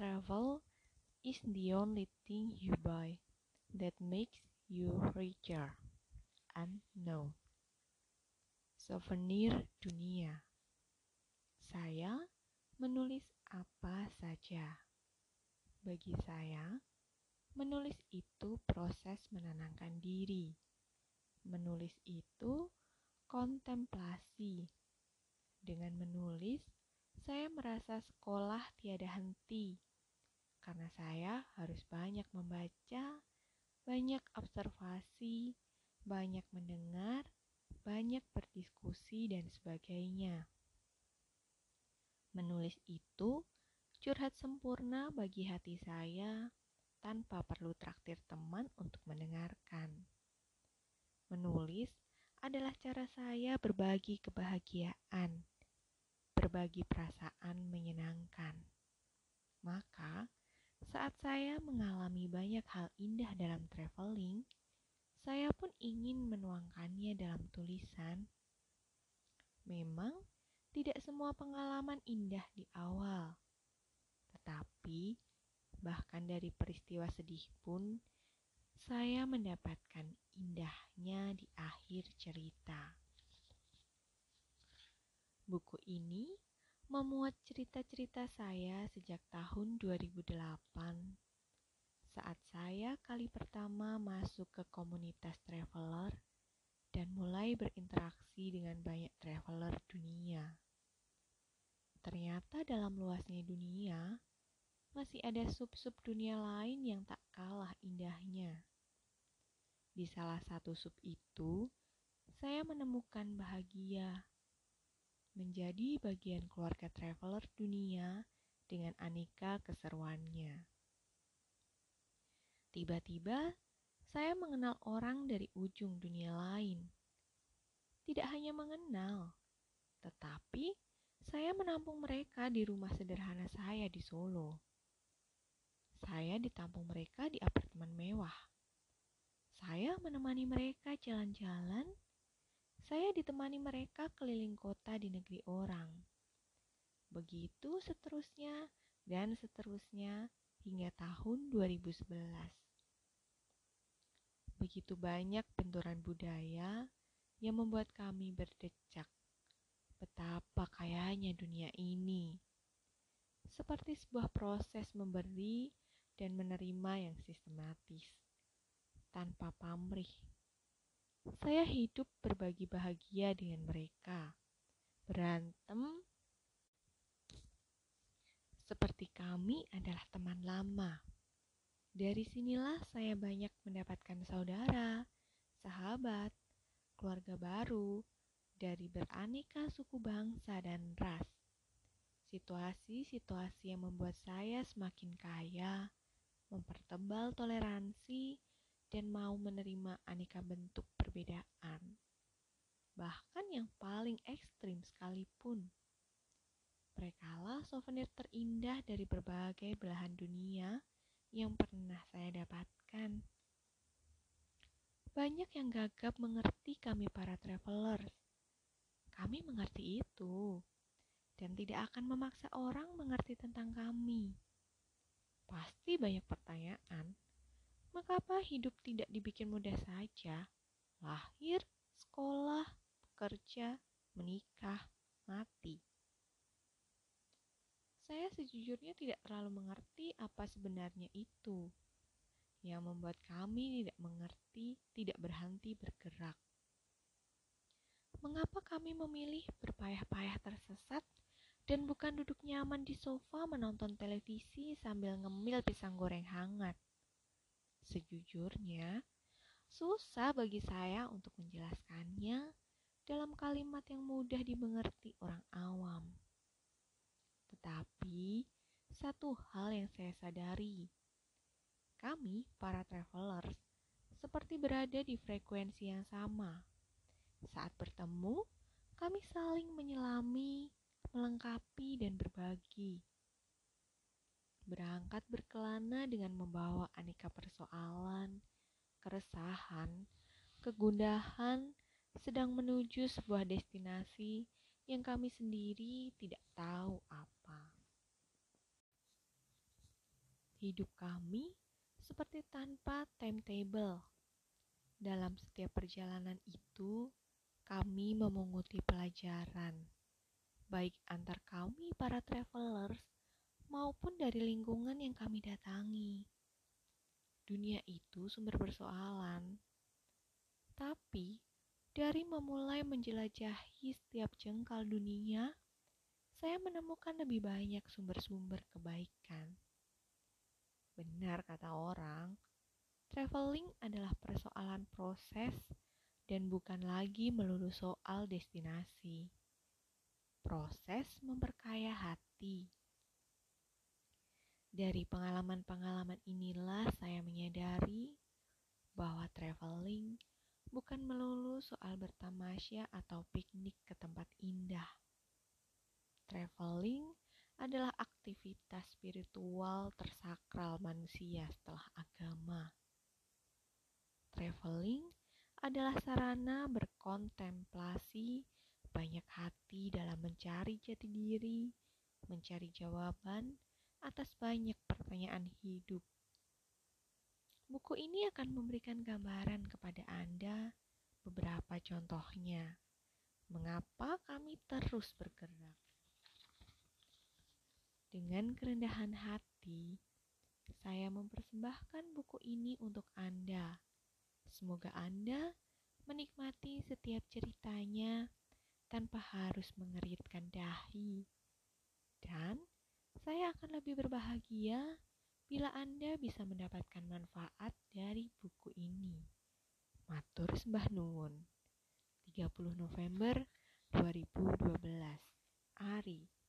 Travel is the only thing you buy that makes you richer. And no. Souvenir dunia. Saya menulis apa saja. Bagi saya, menulis itu proses menenangkan diri. Menulis itu kontemplasi. Dengan menulis, saya merasa sekolah tiada henti, karena saya harus banyak membaca, banyak observasi, banyak mendengar, banyak berdiskusi, dan sebagainya. Menulis itu curhat sempurna bagi hati saya tanpa perlu traktir teman untuk mendengarkan. Menulis adalah cara saya berbagi kebahagiaan berbagi perasaan menyenangkan. Maka, saat saya mengalami banyak hal indah dalam traveling, saya pun ingin menuangkannya dalam tulisan. Memang, tidak semua pengalaman indah di awal, tetapi bahkan dari peristiwa sedih pun saya mendapatkan indahnya di akhir cerita. Buku ini memuat cerita-cerita saya sejak tahun 2008 saat saya kali pertama masuk ke komunitas traveler dan mulai berinteraksi dengan banyak traveler dunia. Ternyata dalam luasnya dunia, masih ada sub-sub dunia lain yang tak kalah indahnya. Di salah satu sub itu, saya menemukan bahagia menjadi bagian keluarga traveler dunia dengan aneka keseruannya. Tiba-tiba, saya mengenal orang dari ujung dunia lain. Tidak hanya mengenal, tetapi saya menampung mereka di rumah sederhana saya di Solo. Saya ditampung mereka di apartemen mewah. Saya menemani mereka jalan-jalan saya ditemani mereka keliling kota di negeri orang. Begitu seterusnya dan seterusnya hingga tahun 2011. Begitu banyak benturan budaya yang membuat kami berdecak. Betapa kayanya dunia ini. Seperti sebuah proses memberi dan menerima yang sistematis, tanpa pamrih saya hidup berbagi bahagia dengan mereka. Berantem seperti kami adalah teman lama. Dari sinilah saya banyak mendapatkan saudara, sahabat, keluarga baru, dari beraneka suku bangsa dan ras. Situasi-situasi yang membuat saya semakin kaya, mempertebal toleransi, dan mau menerima aneka bentuk perbedaan, bahkan yang paling ekstrim sekalipun. Merekalah souvenir terindah dari berbagai belahan dunia yang pernah saya dapatkan. Banyak yang gagap mengerti kami para travelers. Kami mengerti itu dan tidak akan memaksa orang mengerti tentang kami. Pasti banyak pertanyaan Mengapa hidup tidak dibikin mudah saja? Lahir, sekolah, bekerja, menikah, mati. Saya sejujurnya tidak terlalu mengerti apa sebenarnya itu. Yang membuat kami tidak mengerti, tidak berhenti bergerak. Mengapa kami memilih berpayah-payah tersesat dan bukan duduk nyaman di sofa menonton televisi sambil ngemil pisang goreng hangat? Sejujurnya, susah bagi saya untuk menjelaskannya dalam kalimat yang mudah dimengerti orang awam. Tetapi, satu hal yang saya sadari, kami para travelers seperti berada di frekuensi yang sama. Saat bertemu, kami saling menyelami, melengkapi, dan berbagi berangkat berkelana dengan membawa aneka persoalan, keresahan, kegundahan, sedang menuju sebuah destinasi yang kami sendiri tidak tahu apa. Hidup kami seperti tanpa timetable. Dalam setiap perjalanan itu, kami memunguti pelajaran, baik antar kami para travelers dari lingkungan yang kami datangi. Dunia itu sumber persoalan, tapi dari memulai menjelajahi setiap jengkal dunia, saya menemukan lebih banyak sumber-sumber kebaikan. Benar kata orang, traveling adalah persoalan proses dan bukan lagi melulu soal destinasi. Proses memperkaya hati. Dari pengalaman-pengalaman inilah saya menyadari bahwa traveling bukan melulu soal bertamasya atau piknik ke tempat indah. Traveling adalah aktivitas spiritual tersakral manusia setelah agama. Traveling adalah sarana berkontemplasi banyak hati dalam mencari jati diri, mencari jawaban atas banyak pertanyaan hidup. Buku ini akan memberikan gambaran kepada Anda beberapa contohnya. Mengapa kami terus bergerak? Dengan kerendahan hati, saya mempersembahkan buku ini untuk Anda. Semoga Anda menikmati setiap ceritanya tanpa harus mengeritkan dahi. Dan saya akan lebih berbahagia bila Anda bisa mendapatkan manfaat dari buku ini. Matur sembah nuwun. 30 November 2012. Ari